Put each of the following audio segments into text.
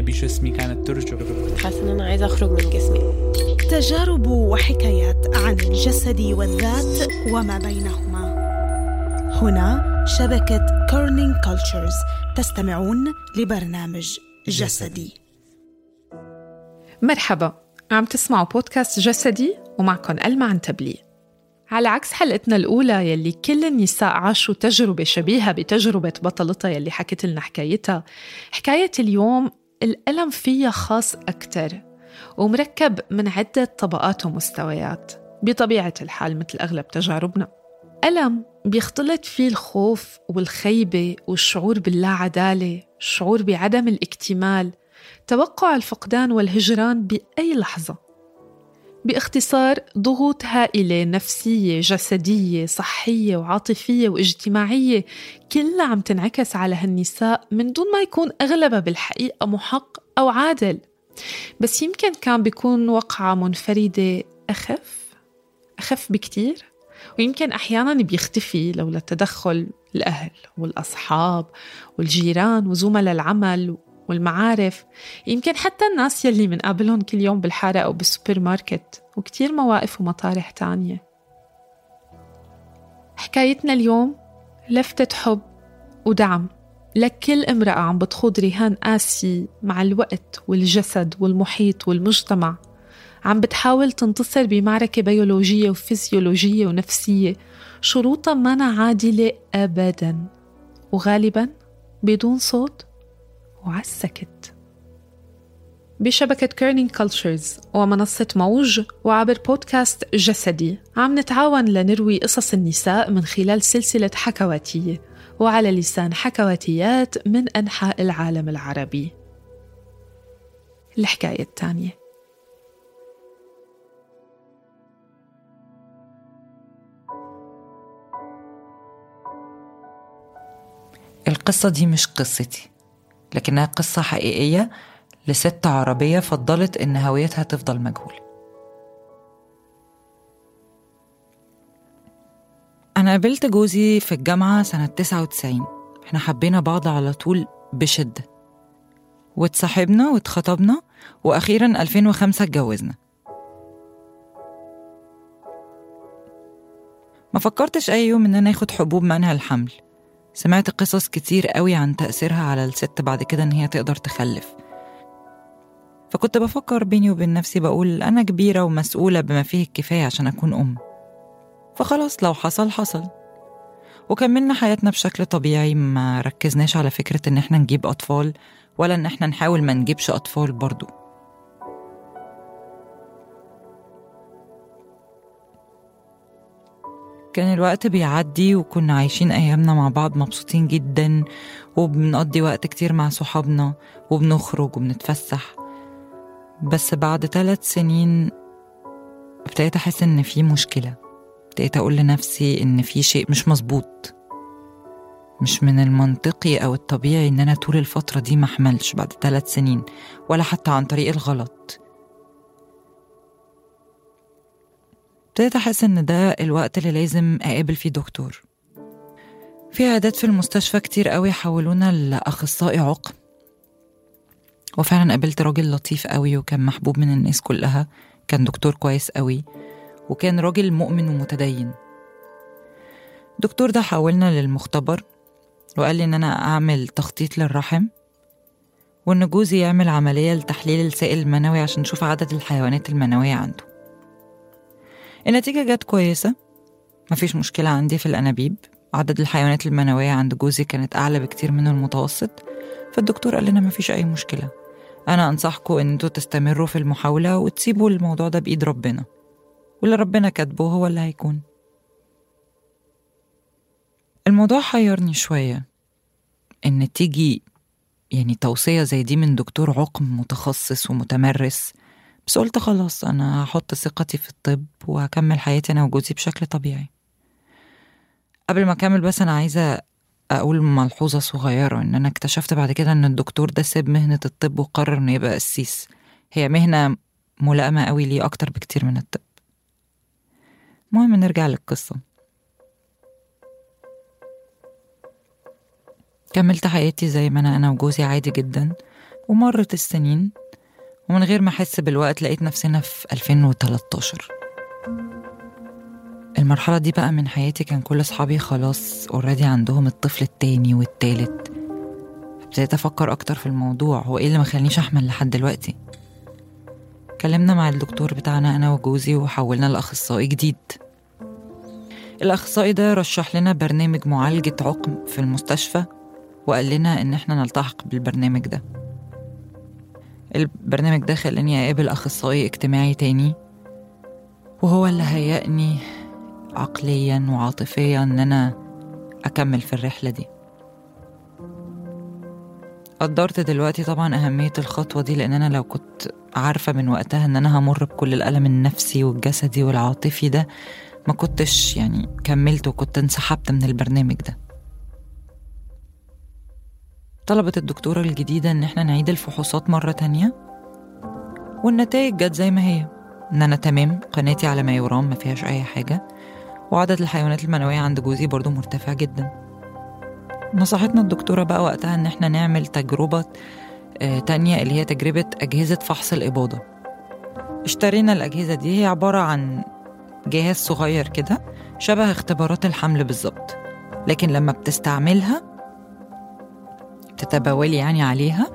بجسمي كانت ترجف حاسه ان أنا عايزة أخرج من جسمي. تجارب وحكايات عن الجسد والذات وما بينهما. هنا شبكة Kerning Cultures تستمعون لبرنامج جسدي. مرحبا عم تسمعوا بودكاست جسدي ومعكم ألما عن تبليغ على عكس حلقتنا الأولى يلي كل النساء عاشوا تجربة شبيهة بتجربة بطلتها يلي حكت لنا حكايتها حكاية اليوم الألم فيها خاص أكتر ومركب من عدة طبقات ومستويات. بطبيعة الحال مثل أغلب تجاربنا. ألم بيختلط فيه الخوف والخيبة والشعور باللا عدالة الشعور بعدم الاكتمال توقع الفقدان والهجران بأي لحظة. باختصار ضغوط هائلة نفسية جسدية صحية وعاطفية واجتماعية كلها عم تنعكس على هالنساء من دون ما يكون أغلبها بالحقيقة محق أو عادل. بس يمكن كان بيكون وقعة منفردة أخف أخف بكتير ويمكن أحيانا بيختفي لولا تدخل الأهل والأصحاب والجيران وزملاء العمل والمعارف. يمكن حتى الناس يلي منقابلهم كل يوم بالحارة أو بالسوبر ماركت وكتير مواقف ومطارح تانية. حكايتنا اليوم لفتة حب ودعم. لكل امرأة عم بتخوض رهان قاسي مع الوقت والجسد والمحيط والمجتمع. عم بتحاول تنتصر بمعركة بيولوجية وفسيولوجية ونفسية. شروطها ما عادلة أبدا. وغالبا بدون صوت وعلى السكت بشبكة Kerning Cultures ومنصة موج وعبر بودكاست جسدي عم نتعاون لنروي قصص النساء من خلال سلسلة حكواتية وعلى لسان حكواتيات من أنحاء العالم العربي. الحكاية الثانية. القصة دي مش قصتي. لكنها قصة حقيقية لست عربية فضلت إن هويتها تفضل مجهولة أنا قابلت جوزي في الجامعة سنة 99 إحنا حبينا بعض على طول بشدة. واتصاحبنا واتخطبنا وأخيرا 2005 اتجوزنا. ما فكرتش أي يوم إن أنا آخد حبوب منع الحمل. سمعت قصص كتير قوي عن تأثيرها على الست بعد كده إن هي تقدر تخلف. فكنت بفكر بيني وبين نفسي بقول أنا كبيرة ومسؤولة بما فيه الكفاية عشان أكون أم. فخلاص لو حصل حصل. وكملنا حياتنا بشكل طبيعي ما ركزناش على فكرة إن إحنا نجيب أطفال ولا إن إحنا نحاول ما نجيبش أطفال برضو. كان الوقت بيعدي وكنا عايشين أيامنا مع بعض مبسوطين جدا وبنقضي وقت كتير مع صحابنا وبنخرج وبنتفسح. بس بعد ثلاث سنين ابتديت أحس إن في مشكلة. ابتديت أقول لنفسي إن في شيء مش مظبوط. مش من المنطقي أو الطبيعي إن أنا طول الفترة دي محملش بعد ثلاث سنين ولا حتى عن طريق الغلط. ابتديت أحس إن ده الوقت اللي لازم أقابل فيه دكتور. في عيادات في المستشفى كتير قوي حولونا لأخصائي عقم. وفعلا قابلت راجل لطيف قوي وكان محبوب من الناس كلها. كان دكتور كويس قوي وكان راجل مؤمن ومتدين. الدكتور ده حولنا للمختبر وقال لي إن أنا أعمل تخطيط للرحم وإن جوزي يعمل عملية لتحليل السائل المنوي عشان نشوف عدد الحيوانات المنوية عنده. النتيجة جت كويسة. مفيش مشكلة عندي في الأنابيب. عدد الحيوانات المنوية عند جوزي كانت أعلى بكتير من المتوسط فالدكتور قال لنا مفيش أي مشكلة. أنا أنصحكم إن أنتوا تستمروا في المحاولة وتسيبوا الموضوع ده بإيد ربنا. واللي ربنا كاتبه هو اللي هيكون. الموضوع حيرني شوية. إن تيجي يعني توصية زي دي من دكتور عقم متخصص ومتمرس بس قلت خلاص أنا هحط ثقتي في الطب وهكمل حياتي أنا وجوزي بشكل طبيعي. قبل ما أكمل بس أنا عايزة أقول ملحوظة صغيرة إن أنا اكتشفت بعد كده إن الدكتور ده ساب مهنة الطب وقرر إنه يبقى قسيس. هي مهنة ملائمة قوي ليه أكتر بكتير من الطب. المهم نرجع للقصة. كملت حياتي زي ما أنا أنا وجوزي عادي جدا ومرت السنين ومن غير ما أحس بالوقت لقيت نفسنا في 2013 المرحلة دي بقى من حياتي كان كل أصحابي خلاص اوريدي عندهم الطفل التاني والتالت. ابتديت أفكر أكتر في الموضوع هو إيه اللي مخلينيش أحمل لحد دلوقتي؟ كلمنا مع الدكتور بتاعنا أنا وجوزي وحولنا لأخصائي جديد. الأخصائي ده رشح لنا برنامج معالجة عقم في المستشفى وقال لنا إن إحنا نلتحق بالبرنامج ده. البرنامج ده خلاني أقابل أخصائي اجتماعي تاني وهو اللي هيأني عقليا وعاطفيا إن أنا أكمل في الرحلة دي. قدرت دلوقتي طبعا أهمية الخطوة دي لأن أنا لو كنت عارفة من وقتها إن أنا همر بكل الألم النفسي والجسدي والعاطفي ده ما كنتش يعني كملت وكنت انسحبت من البرنامج ده. طلبت الدكتورة الجديدة إن إحنا نعيد الفحوصات مرة تانية؟ والنتائج جت زي ما هي. إن أنا تمام قناتي على ما يرام ما فيهاش أي حاجة. وعدد الحيوانات المنوية عند جوزي برضو مرتفع جدا. نصحتنا الدكتورة بقى وقتها إن إحنا نعمل تجربة آه، تانية اللي هي تجربة أجهزة فحص الإباضة. اشترينا الأجهزة دي هي عبارة عن جهاز صغير كده شبه اختبارات الحمل بالظبط. لكن لما بتستعملها تتبولي يعني عليها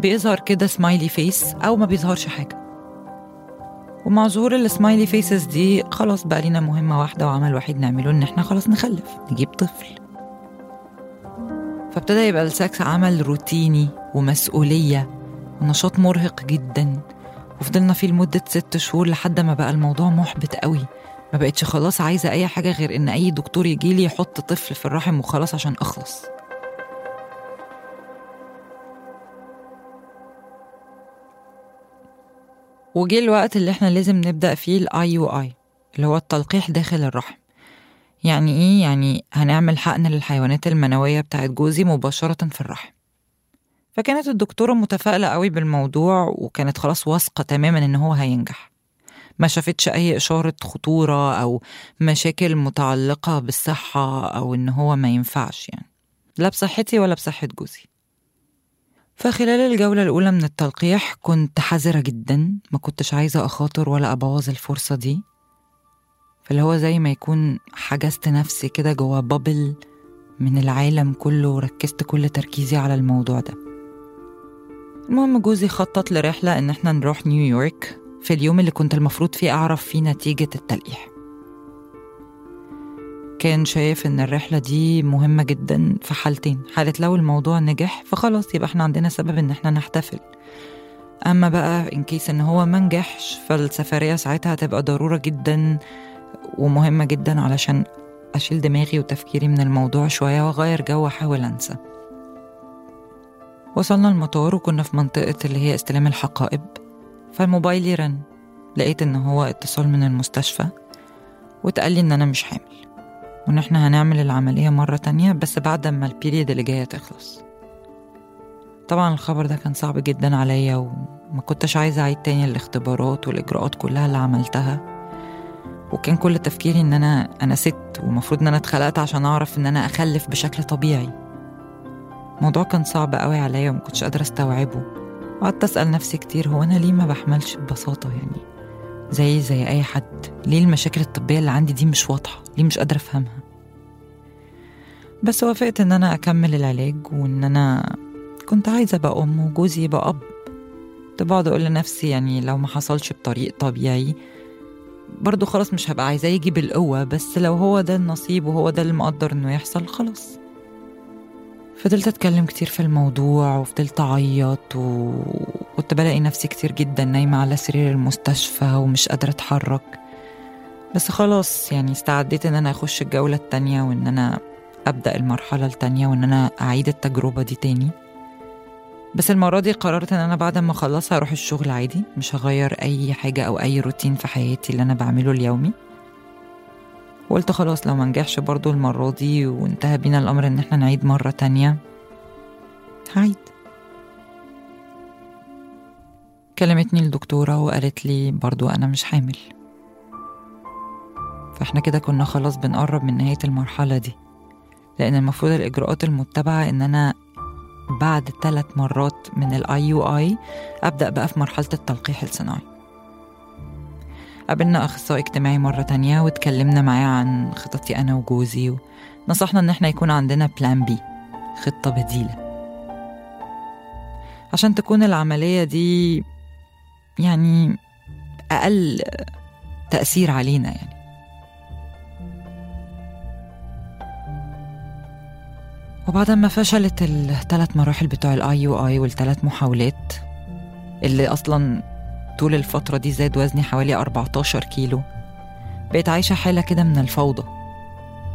بيظهر كده smiley face أو ما بيظهرش حاجة. ومع ظهور ال smiley faces دي خلاص بقى لينا مهمة واحدة وعمل وحيد نعمله إن إحنا خلاص نخلف نجيب طفل. فابتدى يبقى السكس عمل روتيني ومسؤولية ونشاط مرهق جدا. وفضلنا فيه لمدة ست شهور لحد ما بقى الموضوع محبط قوي. ما بقتش خلاص عايزة أي حاجة غير إن أي دكتور يجيلي يحط طفل في الرحم وخلاص عشان أخلص. وجه الوقت اللي إحنا لازم نبدأ فيه ال IUI اللي هو التلقيح داخل الرحم. يعني إيه؟ يعني هنعمل حقن للحيوانات المنوية بتاعت جوزي مباشرة في الرحم. فكانت الدكتورة متفائلة قوي بالموضوع وكانت خلاص واثقة تماما إن هو هينجح. ما شافتش أي إشارة خطورة أو مشاكل متعلقة بالصحة أو إن هو ما ينفعش يعني. لا بصحتي ولا بصحة جوزي. فخلال الجولة الأولى من التلقيح كنت حذرة جدا ما كنتش عايزة أخاطر ولا أبوظ الفرصة دي. فاللي هو زي ما يكون حجزت نفسي كده جوا بابل من العالم كله وركزت كل تركيزي على الموضوع ده. المهم جوزي خطط لرحلة إن إحنا نروح نيويورك في اليوم اللي كنت المفروض فيه أعرف فيه نتيجة التلقيح. كان شايف إن الرحلة دي مهمة جدا في حالتين. حالة لو الموضوع نجح فخلاص يبقى إحنا عندنا سبب إن إحنا نحتفل. أما بقى in case إن هو ما نجحش فالسفرية ساعتها هتبقى ضرورة جدا ومهمة جدا علشان أشيل دماغي وتفكيري من الموضوع شوية وأغير جو وأحاول أنسى. وصلنا المطار وكنا في منطقة اللي هي استلام الحقائب. فالموبايل رن لقيت إن هو اتصال من المستشفى واتقال لي إن أنا مش حامل. وإن إحنا هنعمل العملية مرة تانية بس بعد ما ال period اللي جاية تخلص. طبعا الخبر ده كان صعب جدا عليا وما كنتش عايزة أعيد تاني الاختبارات والإجراءات كلها اللي عملتها. وكان كل تفكيري إن أنا أنا ست ومفروض إن أنا اتخلقت عشان أعرف إن أنا أخلف بشكل طبيعي. الموضوع كان صعب قوي عليا وما كنتش قادرة أستوعبه. وقعدت أسأل نفسي كتير هو أنا ليه ما بحملش ببساطة يعني؟ زي زي أي حد. ليه المشاكل الطبية اللي عندي دي مش واضحة؟ ليه مش قادرة أفهمها؟ بس وافقت إن أنا أكمل العلاج وإن أنا كنت عايزة أبقى أم وجوزي يبقى أب. كنت بقعد أقول لنفسي يعني لو ما حصلش بطريق طبيعي برضه خلاص مش هبقى عايزاه يجي بالقوه بس لو هو ده النصيب وهو ده اللي مقدر إنه يحصل خلاص. فضلت أتكلم كتير في الموضوع وفضلت أعيط وكنت بلاقي نفسي كتير جدا نايمة على سرير المستشفى ومش قادرة أتحرك. بس خلاص يعني استعديت إن أنا أخش الجولة التانية وإن أنا أبدأ المرحلة التانية وإن أنا أعيد التجربة دي تاني. بس المرة دي قررت إن أنا بعد ما أخلصها أروح الشغل عادي مش هغير أي حاجة أو أي روتين في حياتي اللي أنا بعمله اليومي. وقلت خلاص لو منجحش برضو المرة دي وانتهى بينا الأمر إن إحنا نعيد مرة تانية. هعيد. كلمتني الدكتورة وقالت لي برضو أنا مش حامل. فإحنا كده كنا خلاص بنقرب من نهاية المرحلة دي. لأن المفروض الإجراءات المتبعة إن أنا بعد ثلاث مرات من ال IUI أبدأ بقى في مرحلة التلقيح الصناعي. قابلنا أخصائي اجتماعي مرة تانية واتكلمنا معاه عن خططي أنا وجوزي ونصحنا إن إحنا يكون عندنا plan B خطة بديلة. عشان تكون العملية دي يعني أقل تأثير علينا يعني. وبعد ما فشلت الثلاث مراحل بتوع ال IUI والثلاث محاولات اللي أصلا طول الفترة دي زاد وزني حوالي 14 كيلو. بقيت عايشة حالة كده من الفوضى.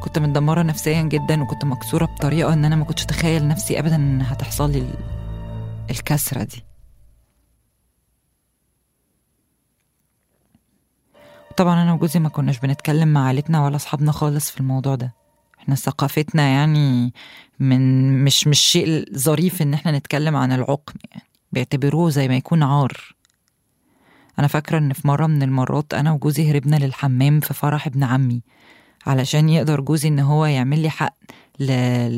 كنت متدمرة نفسيا جدا وكنت مكسورة بطريقة إن أنا ما كنتش أتخيل نفسي ابدا إن هتحصل لي الكسرة دي. طبعا أنا وجوزي ما كناش بنتكلم مع عيلتنا ولا أصحابنا خالص في الموضوع ده. إحنا ثقافتنا يعني من مش مش شيء ظريف إن إحنا نتكلم عن العقم يعني. بيعتبروه زي ما يكون عار. أنا فاكرة إن في مرة من المرات أنا وجوزي هربنا للحمام في فرح ابن عمي علشان يقدر جوزي إن هو يعمل لي حقن ل...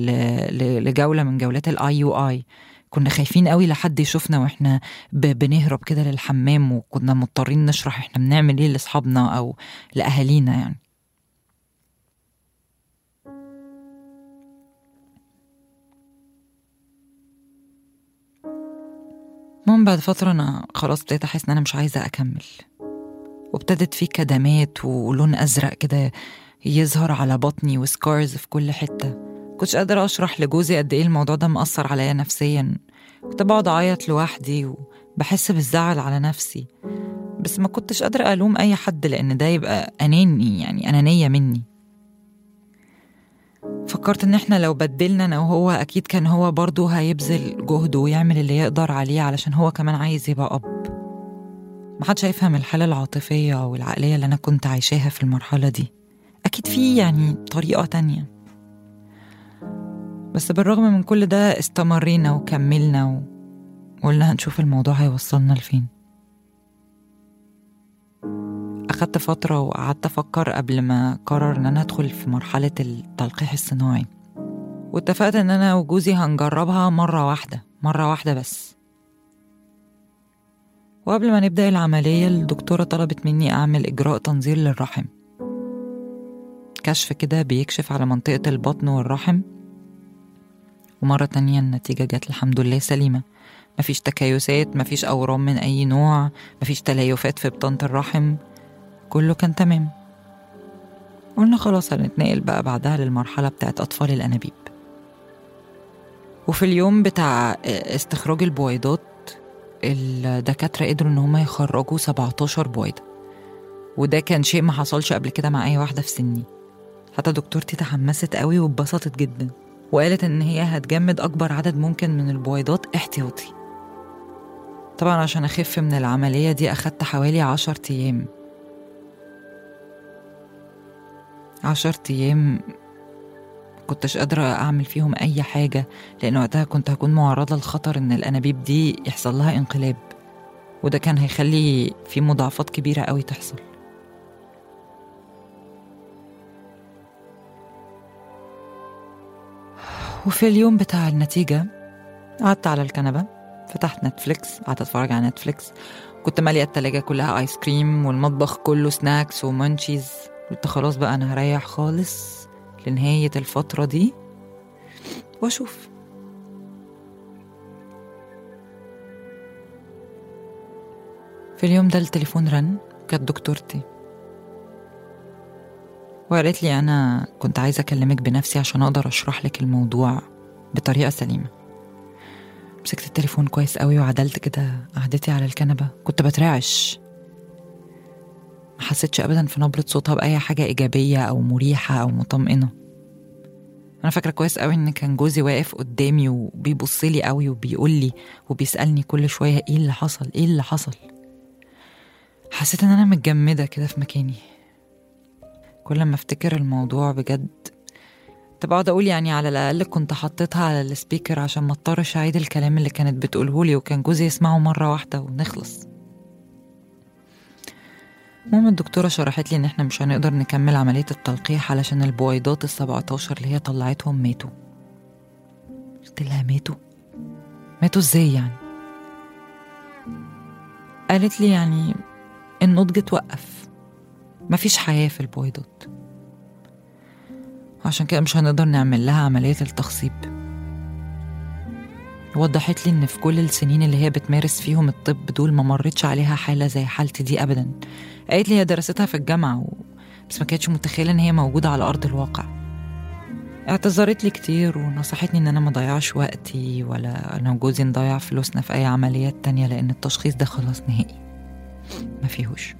ل... لجولة من جولات ال IUI كنا خايفين قوي لحد يشوفنا وإحنا. بنهرب كده للحمام وكنا مضطرين نشرح إحنا بنعمل إيه لأصحابنا أو لأهالينا يعني المهم بعد فترة أنا خلاص ابتديت أحس إن أنا مش عايزة أكمل. وابتدت في كدمات ولون أزرق كده يظهر على بطني وسكارز في كل حتة. كنتش قادرة أشرح لجوزي قد إيه الموضوع ده مأثر عليا نفسيا. كنت بقعد أعيط لوحدي وبحس بالزعل على نفسي. بس ما كنتش قادرة ألوم أي حد لأن ده يبقى أناني يعني أنانية مني. فكرت إن إحنا لو بدلنا أنا وهو أكيد كان هو برضه هيبذل جهده ويعمل اللي يقدر عليه علشان هو كمان عايز يبقى أب. محدش هيفهم الحالة العاطفية والعقلية اللي أنا كنت عايشاها في المرحلة دي. أكيد في يعني طريقة تانية. بس بالرغم من كل ده استمرينا وكملنا وقلنا هنشوف الموضوع هيوصلنا لفين. أخدت فترة وقعدت أفكر قبل ما قرر إن أنا أدخل في مرحلة التلقيح الصناعي. واتفقت إن أنا وجوزي هنجربها مرة واحدة مرة واحدة بس. وقبل ما نبدأ العملية الدكتورة طلبت مني أعمل إجراء تنظير للرحم. كشف كده بيكشف على منطقة البطن والرحم. ومرة تانية النتيجة جت الحمد لله سليمة. مفيش تكيسات مفيش أورام من أي نوع مفيش تليفات في بطانة الرحم. كله كان تمام. قلنا خلاص هنتنقل بقى بعدها للمرحلة بتاعت أطفال الأنابيب. وفي اليوم بتاع استخراج البويضات الدكاترة قدروا إن هما يخرجوا 17 بويضة. وده كان شيء ما حصلش قبل كده مع أي واحدة في سني. حتى دكتورتي تحمست قوي واتبسطت جدا. وقالت إن هي هتجمد أكبر عدد ممكن من البويضات احتياطي. طبعا عشان أخف من العملية دي أخدت حوالي عشر أيام. عشر أيام كنتش قادرة أعمل فيهم أي حاجة لأن وقتها كنت هكون معرضة لخطر إن الأنابيب دي يحصل لها انقلاب وده كان هيخلي في مضاعفات كبيرة قوي تحصل. وفي اليوم بتاع النتيجة قعدت على الكنبة فتحت Netflix قعدت أتفرج على Netflix كنت مالية التلاجة كلها ice cream والمطبخ كله snacks و munchies قلت خلاص بقى أنا هريح خالص لنهاية الفترة دي وأشوف. في اليوم ده التليفون رن كانت دكتورتي. وقالت لي أنا كنت عايزة أكلمك بنفسي عشان أقدر أشرح لك الموضوع بطريقة سليمة. مسكت التليفون كويس قوي وعدلت كده قعدتي على الكنبة. كنت بترعش. ما حسيتش أبدا في نبرة صوتها بأي حاجة إيجابية أو مريحة أو مطمئنة. أنا فاكرة كويس قوي إن كان جوزي واقف قدامي وبيبص لي قوي وبيقول لي وبيسألني كل شوية إيه اللي حصل؟ إيه اللي حصل؟ حسيت إن أنا متجمدة كده في مكاني. كل ما أفتكر الموضوع بجد طب أقعد أقول يعني على الأقل كنت حطيتها على السبيكر عشان ما أضطرش أعيد الكلام اللي كانت بتقوله لي وكان جوزي يسمعه مرة واحدة ونخلص. المهم الدكتورة شرحت لي إن إحنا مش هنقدر نكمل عملية التلقيح علشان البويضات السبعتاشر اللي هي طلعتهم ماتوا قلت لها ماتوا؟ ماتوا إزاي يعني؟ قالت لي يعني النضج اتوقف مفيش حياة في البويضات عشان كده مش هنقدر نعمل لها عملية التخصيب وضحت لي إن في كل السنين اللي هي بتمارس فيهم الطب دول ما مرتش عليها حالة زي حالتي دي أبدا. قالت لي هي درستها في الجامعة و... بس ما كانتش متخيلة إن هي موجودة على أرض الواقع. اعتذرت لي كتير ونصحتني إن أنا ما ضيعش وقتي ولا أنا وجوزي نضيع فلوسنا في أي عمليات تانية لأن التشخيص ده خلاص نهائي. ما فيهوش.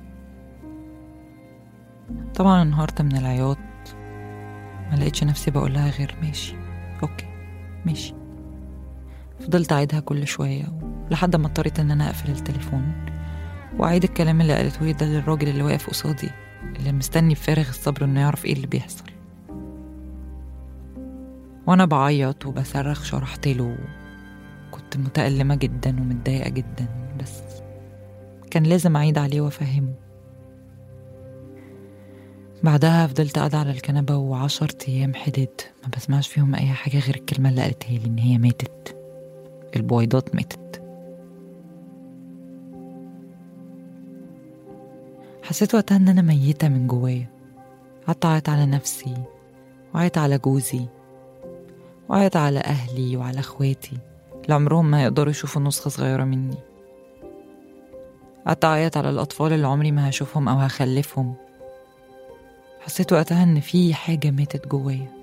طبعا انهارت من العياط. ما لقيتش نفسي بقول لها غير ماشي. أوكي. ماشي. فضلت أعيدها كل شوية لحد ما اضطريت إن أنا أقفل التليفون وأعيد الكلام اللي قالته لي ده للراجل اللي واقف قصادي اللي مستني بفارغ الصبر إنه يعرف إيه اللي بيحصل. وأنا بعيط وبصرخ شرحت له كنت متألمة جدا ومتضايقة جدا بس كان لازم أعيد عليه وأفهمه. بعدها فضلت قاعدة على الكنبة وعشر أيام حدد ما بسمعش فيهم أي حاجة غير الكلمة اللي قالتها لي إن هي ماتت. البويضات ماتت حسيت وقتها إن أنا ميتة من جوايا. قعدت أعيط على نفسي وعيط على جوزي وعيط على أهلي وعلى أخواتي اللي عمرهم ما يقدروا يشوفوا نسخة صغيرة مني. قعدت أعيط على الأطفال اللي عمري ما هشوفهم أو هخلفهم. حسيت وقتها إن في حاجة ماتت جوايا.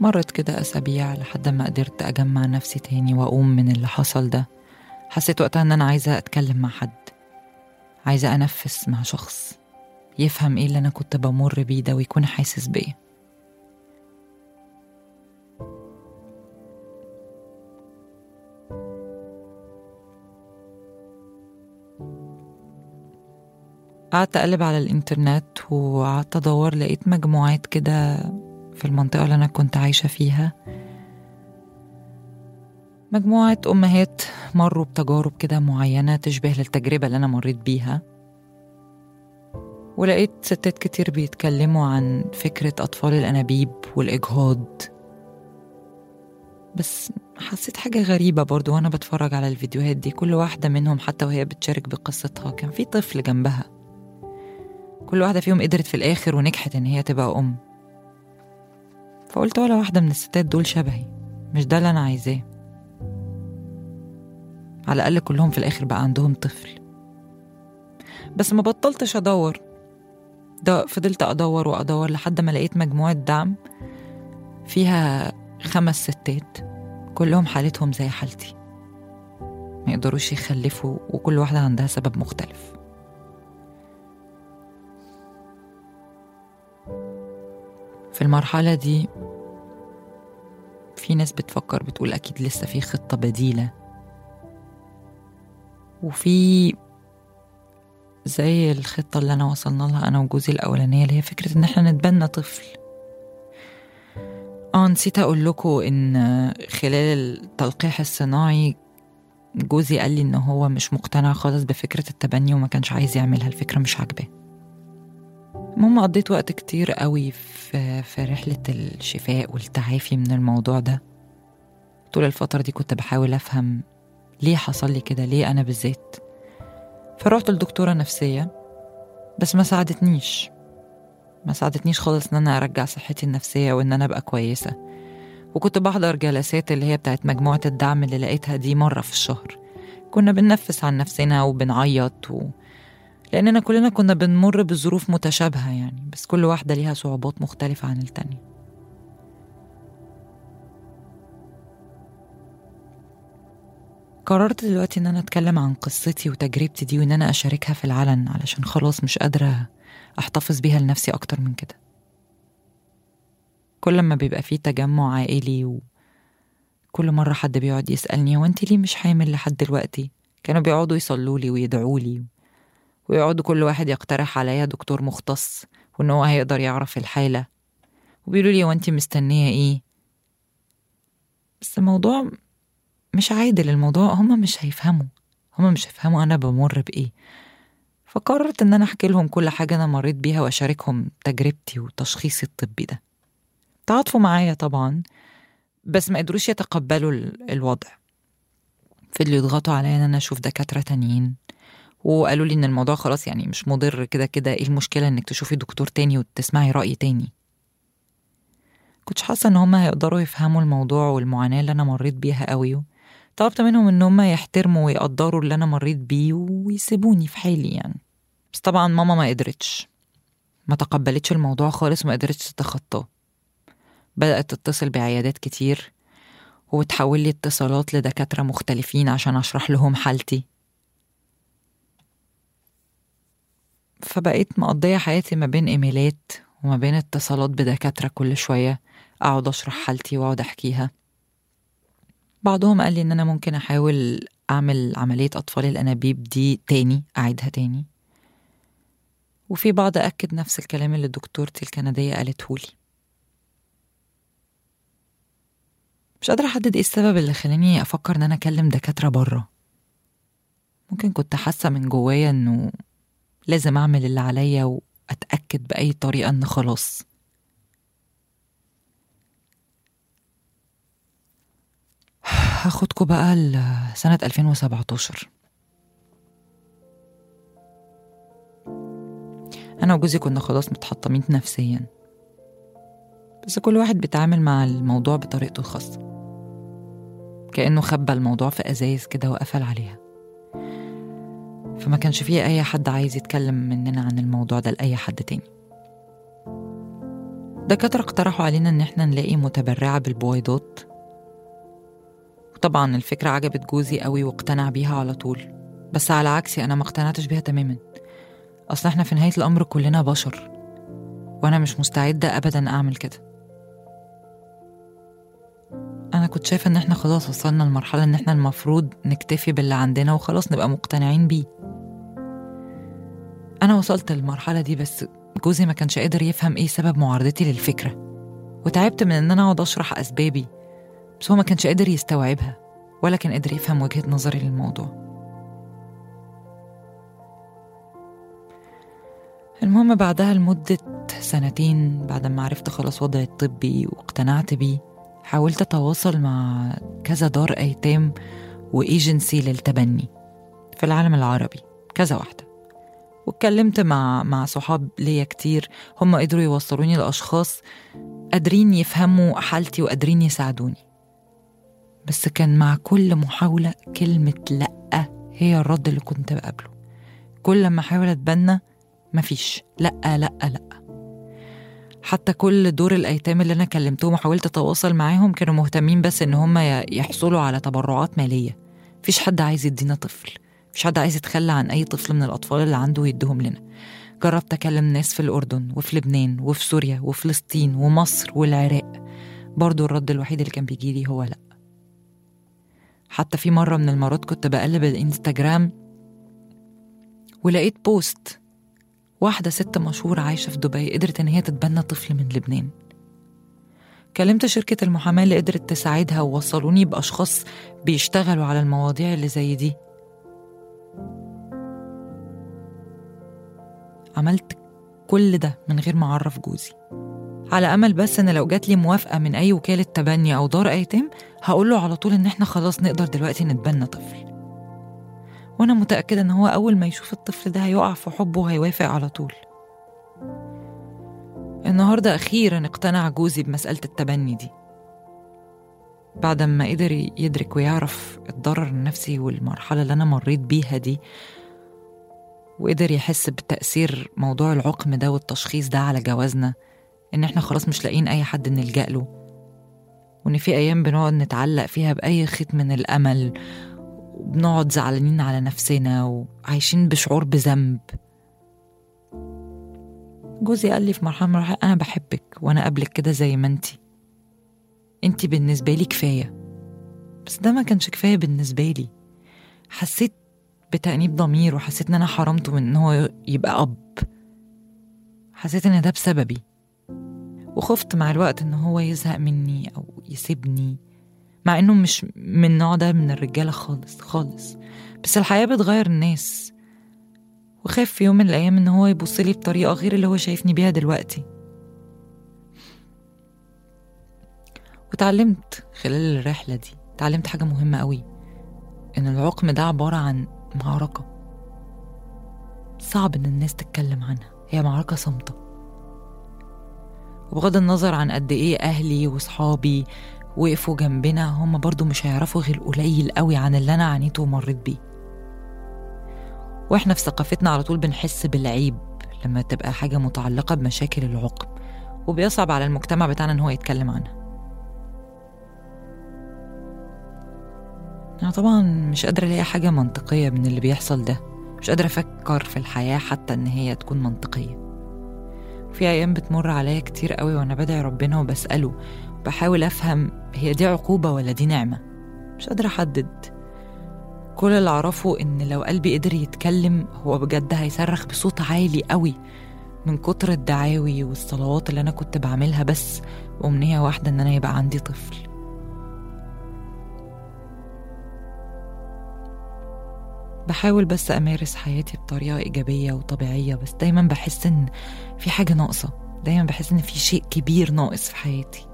مرت كده أسابيع لحد ما قدرت أجمع نفسي تاني وأقوم من اللي حصل ده. حسيت وقتها إن أنا عايزة أتكلم مع حد. عايزة أنفس مع شخص. يفهم إيه اللي أنا كنت بمر بيه ده ويكون حاسس بيه قعدت أقلب على الإنترنت وقعدت أدور لقيت مجموعات كده في المنطقة اللي أنا كنت عايشة فيها. مجموعة أمهات مروا بتجارب كده معينة تشبه للتجربة اللي أنا مريت بيها. ولقيت ستات كتير بيتكلموا عن فكرة أطفال الأنابيب والإجهاض. بس حسيت حاجة غريبة برضو وأنا بتفرج على الفيديوهات دي. كل واحدة منهم حتى وهي بتشارك بقصتها كان في طفل جنبها. كل واحدة فيهم قدرت في الآخر ونجحت إن هي تبقى أم. فقلت ولا واحدة من الستات دول شبهي. مش ده اللي أنا عايزاه. على الأقل كلهم في الآخر بقى عندهم طفل. بس ما بطلتش أدور. ده فضلت أدور وأدور لحد ما لقيت مجموعة دعم فيها خمس ستات. كلهم حالتهم زي حالتي. ما يقدروش يخلفوا وكل واحدة عندها سبب مختلف. في المرحلة دي في ناس بتفكر بتقول أكيد لسه في خطة بديلة. وفي زي الخطة اللي أنا وصلنا لها أنا وجوزي الأولانية اللي هي فكرة إن إحنا نتبنى طفل. آه نسيت أقول لكم إن خلال التلقيح الصناعي جوزي قال لي إن هو مش مقتنع خالص بفكرة التبني وما كانش عايز يعملها الفكرة مش عاجباه. المهم قضيت وقت كتير قوي في, في رحلة الشفاء والتعافي من الموضوع ده. طول الفترة دي كنت بحاول أفهم ليه حصل لي كده ليه أنا بالذات. فرحت لدكتورة نفسية بس ما ساعدتنيش. ما ساعدتنيش خالص إن أنا أرجع صحتي النفسية وإن أنا أبقى كويسة. وكنت بحضر جلسات اللي هي بتاعت مجموعة الدعم اللي لقيتها دي مرة في الشهر. كنا بننفس عن نفسنا وبنعيط و... لأننا كلنا كنا بنمر بظروف متشابهة يعني بس كل واحدة ليها صعوبات مختلفة عن التانية. قررت دلوقتي إن أنا أتكلم عن قصتي وتجربتي دي وإن أنا أشاركها في العلن علشان خلاص مش قادرة أحتفظ بيها لنفسي أكتر من كده. كل ما بيبقى فيه تجمع عائلي وكل مرة حد بيقعد يسألني هو انت ليه مش حامل لحد دلوقتي؟ كانوا بيقعدوا يصلوا لي ويدعوا لي ويقعدوا كل واحد يقترح عليا دكتور مختص وإن هو هيقدر يعرف الحالة. وبيقولوا لي هو انت مستنية إيه؟ بس الموضوع مش عادل الموضوع هما مش هيفهموا. هما مش هيفهموا أنا بمر بإيه. فقررت إن أنا أحكي لهم كل حاجة أنا مريت بيها وأشاركهم تجربتي وتشخيصي الطبي ده. تعاطفوا معايا طبعا بس ما قدروش يتقبلوا الوضع. فضلوا يضغطوا عليا إن أنا أشوف دكاترة تانيين. وقالوا لي إن الموضوع خلاص يعني مش مضر كده كده إيه المشكلة إنك تشوفي دكتور تاني وتسمعي رأي تاني؟ كنتش حاسة إن هما هيقدروا يفهموا الموضوع والمعاناة اللي أنا مريت بيها قوي طلبت منهم إن هم يحترموا ويقدروا اللي أنا مريت بيه ويسيبوني في حالي يعني. بس طبعا ماما ما قدرتش ما تقبلتش الموضوع خالص وما قدرتش تتخطاه. بدأت تتصل بعيادات كتير وتحول لي اتصالات لدكاترة مختلفين عشان أشرح لهم حالتي. فبقيت مقضية حياتي ما بين إيميلات وما بين اتصالات بدكاترة كل شوية. أقعد أشرح حالتي وأقعد أحكيها. بعضهم قال لي إن أنا ممكن أحاول أعمل عملية أطفال الأنابيب دي تاني أعيدها تاني. وفي بعض أكد نفس الكلام اللي دكتورتي الكندية قالته لي. مش قادرة أحدد إيه السبب اللي خلاني أفكر إن أنا أكلم دكاترة بره ممكن كنت حاسة من جوايا إنه لازم أعمل اللي عليا وأتأكد بأي طريقة إن خلاص. هاخدكوا بقى لسنة 2017 أنا وجوزي كنا خلاص متحطمين نفسيا. بس كل واحد بيتعامل مع الموضوع بطريقته الخاصة. كأنه خبى الموضوع في أزايز كده وقفل عليها. فما كانش فيه أي حد عايز يتكلم مننا عن الموضوع ده لأي حد تاني. دكاترة اقترحوا علينا إن إحنا نلاقي متبرعة بالبويضات وطبعا الفكرة عجبت جوزي قوي واقتنع بيها على طول. بس على عكسي أنا ما اقتنعتش بيها تماما. أصل إحنا في نهاية الأمر كلنا بشر. وأنا مش مستعدة أبدا أعمل كده. أنا كنت شايفة إن إحنا خلاص وصلنا لمرحلة إن إحنا المفروض نكتفي باللي عندنا وخلاص نبقى مقتنعين بيه. أنا وصلت للمرحلة دي بس جوزي ما كانش قادر يفهم إيه سبب معارضتي للفكرة. وتعبت من إن أنا أقعد أشرح أسبابي بس هو ما كانش قادر يستوعبها ولا كان قادر يفهم وجهة نظري للموضوع. المهم بعدها لمدة سنتين بعد ما عرفت خلاص وضعي الطبي واقتنعت بيه حاولت أتواصل مع كذا دار أيتام وإيجنسي للتبني في العالم العربي كذا واحدة. واتكلمت مع مع صحاب ليا كتير هم قدروا يوصلوني لأشخاص قادرين يفهموا حالتي وقادرين يساعدوني. بس كان مع كل محاولة كلمة لأ هي الرد اللي كنت بقابله. كل لما أحاول أتبنى مفيش. لأ لأ لأ. حتى كل دور الأيتام اللي أنا كلمتهم وحاولت أتواصل معاهم كانوا مهتمين بس إن هم يحصلوا على تبرعات مالية. مفيش حد عايز يدينا طفل. مفيش حد عايز يتخلى عن أي طفل من الأطفال اللي عنده ويديهم لنا. جربت أكلم ناس في الأردن وفي لبنان وفي سوريا وفلسطين ومصر والعراق. برضو الرد الوحيد اللي كان بيجيلي هو لأ. حتى في مرة من المرات كنت بقلب الإنستجرام ولقيت بوست واحدة ست مشهورة عايشة في دبي قدرت إن هي تتبنى طفل من لبنان. كلمت شركة المحاماة اللي قدرت تساعدها ووصلوني بأشخاص بيشتغلوا على المواضيع اللي زي دي. عملت كل ده من غير ما أعرف جوزي. على أمل بس إن لو جات لي موافقة من أي وكالة تبني أو دار أيتام هقول له على طول إن إحنا خلاص نقدر دلوقتي نتبنى طفل. وأنا متأكدة إن هو أول ما يشوف الطفل ده هيقع في حبه وهيوافق على طول. النهاردة أخيرا اقتنع جوزي بمسألة التبني دي. بعد ما قدر يدرك ويعرف الضرر النفسي والمرحلة اللي أنا مريت بيها دي وقدر يحس بتأثير موضوع العقم ده والتشخيص ده على جوازنا إن إحنا خلاص مش لاقيين أي حد نلجأ له وإن في أيام بنقعد نتعلق فيها بأي خيط من الأمل وبنقعد زعلانين على نفسنا وعايشين بشعور بذنب. جوزي قال لي في مرحلة من أنا بحبك وأنا قبلك كده زي ما أنتي. أنتي بالنسبة لي كفاية. بس ده ما كانش كفاية بالنسبة لي. حسيت بتأنيب ضمير وحسيت إن أنا حرمته من إن هو يبقى أب. حسيت إن ده بسببي. وخفت مع الوقت إن هو يزهق مني أو يسيبني. مع إنه مش من النوع ده من الرجالة خالص خالص. بس الحياة بتغير الناس. وخاف في يوم من الأيام إن هو يبص لي بطريقة غير اللي هو شايفني بيها دلوقتي. وتعلمت خلال الرحلة دي تعلمت حاجة مهمة قوي إن العقم ده عبارة عن معركة. صعب إن الناس تتكلم عنها هي معركة صامتة. وبغض النظر عن قد إيه أهلي وصحابي وقفوا جنبنا هم برضو مش هيعرفوا غير قليل قوي عن اللي أنا عانيته ومريت بيه. وإحنا في ثقافتنا على طول بنحس بالعيب لما تبقى حاجة متعلقة بمشاكل العقم وبيصعب على المجتمع بتاعنا إن هو يتكلم عنها. أنا طبعا مش قادرة ألاقي حاجة منطقية من اللي بيحصل ده. مش قادرة أفكر في الحياة حتى إن هي تكون منطقية. في أيام بتمر عليا كتير قوي وأنا بدعي ربنا وبسأله بحاول أفهم هي دي عقوبة ولا دي نعمة؟ مش قادرة أحدد. كل اللي أعرفه إن لو قلبي قدر يتكلم هو بجد هيصرخ بصوت عالي قوي من كتر الدعاوي والصلوات اللي أنا كنت بعملها بس بأمنية واحدة إن أنا يبقى عندي طفل. بحاول بس أمارس حياتي بطريقة إيجابية وطبيعية بس دايما بحس إن في حاجة ناقصة. دايما بحس إن في شيء كبير ناقص في حياتي.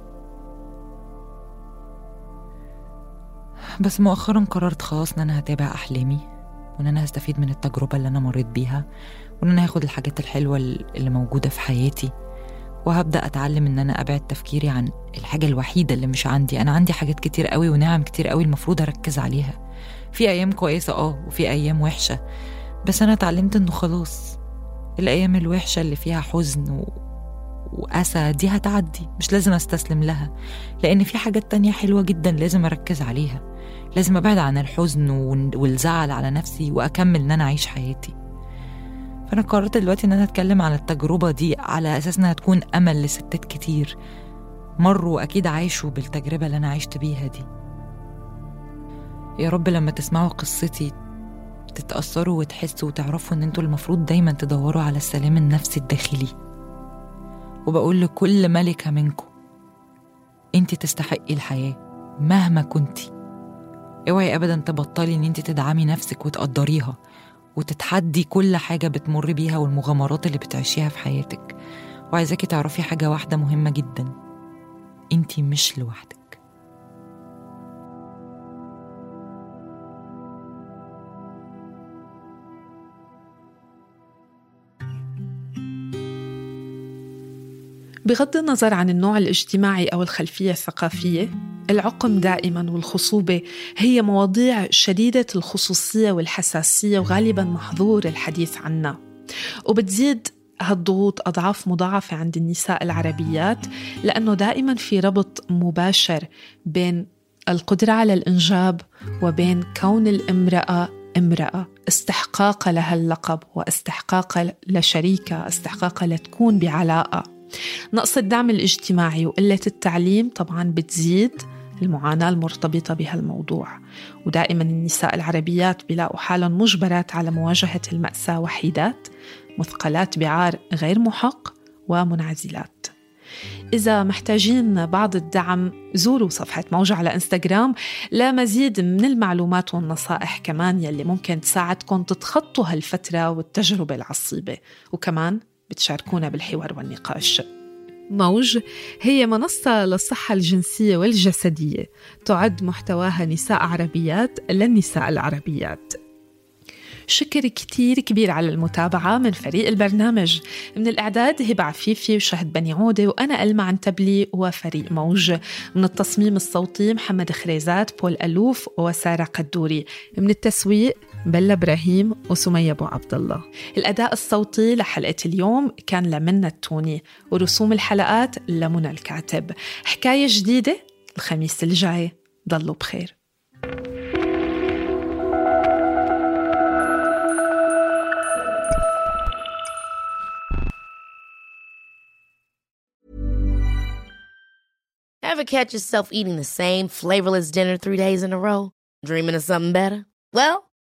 بس مؤخرا قررت خلاص إن أنا هتابع أحلامي وإن أنا هستفيد من التجربة اللي أنا مريت بيها وإن أنا هاخد الحاجات الحلوة اللي موجودة في حياتي وهبدأ أتعلم إن أنا أبعد تفكيري عن الحاجة الوحيدة اللي مش عندي. أنا عندي حاجات كتير قوي ونعم كتير قوي المفروض أركز عليها. في أيام كويسة آه وفي أيام وحشة. بس أنا اتعلمت إنه خلاص الأيام الوحشة اللي فيها حزن و... وأسى دي هتعدي مش لازم أستسلم لها. لأن في حاجات تانية حلوة جدا لازم أركز عليها. لازم أبعد عن الحزن والزعل على نفسي وأكمل إن أنا أعيش حياتي. فأنا قررت دلوقتي إن أنا أتكلم عن التجربة دي على أساس إنها تكون أمل لستات كتير. مروا أكيد عايشوا بالتجربة اللي أنا عشت بيها دي. يا رب لما تسمعوا قصتي تتأثروا وتحسوا وتعرفوا إن أنتوا المفروض دايما تدوروا على السلام النفسي الداخلي. وبقول لكل ملكة منكم انت تستحقي الحياة مهما كنتي اوعي ابدا تبطلي إن انت تدعمي نفسك وتقدريها وتتحدي كل حاجة بتمر بيها والمغامرات اللي بتعيشيها في حياتك. وعايزاكي تعرفي حاجة واحدة مهمة جدا انت مش لوحدك. بغض النظر عن النوع الاجتماعي أو الخلفية الثقافية العقم دائما والخصوبة هي مواضيع شديدة الخصوصية والحساسية وغالبا محظور الحديث عنها. وبتزيد هالضغوط أضعاف مضاعفة عند النساء العربيات لأنه دائما في ربط مباشر بين القدرة على الإنجاب وبين كون الامرأة امرأة استحقاق لها اللقب واستحقاق لشريكة استحقاق لتكون بعلاقة. نقص الدعم الاجتماعي وقلة التعليم طبعا بتزيد المعاناة المرتبطة بهالموضوع. ودائما النساء العربيات بيلاقوا حالهم مجبرات على مواجهة المأساة وحيدات مثقلات بعار غير محق ومنعزلات. إذا محتاجين بعض الدعم زوروا صفحة موجة على إنستغرام لمزيد من المعلومات والنصائح كمان يلي ممكن تساعدكم تتخطوا هالفترة والتجربة العصيبة. وكمان بتشاركونا بالحوار والنقاش. موج هي منصة للصحة الجنسية والجسدية تعد محتواها نساء عربيات للنساء العربيات. شكر كتير كبير على المتابعة من فريق البرنامج. من الإعداد هبة عفيفي وشهد بني عودة وأنا ألما عنتبلي وفريق موج. من التصميم الصوتي محمد خريزات بول ألوف وسارة قدوري. من التسويق بلا إبراهيم وسمية أبو عبد الله الأداء الصوتي لحلقة اليوم كان لمنى التوني ورسوم الحلقات لمنى الكاتب حكاية جديدة الخميس الجاي ضلوا بخير Ever catch yourself eating the same flavorless dinner three days in a row? Dreaming of something better? Well,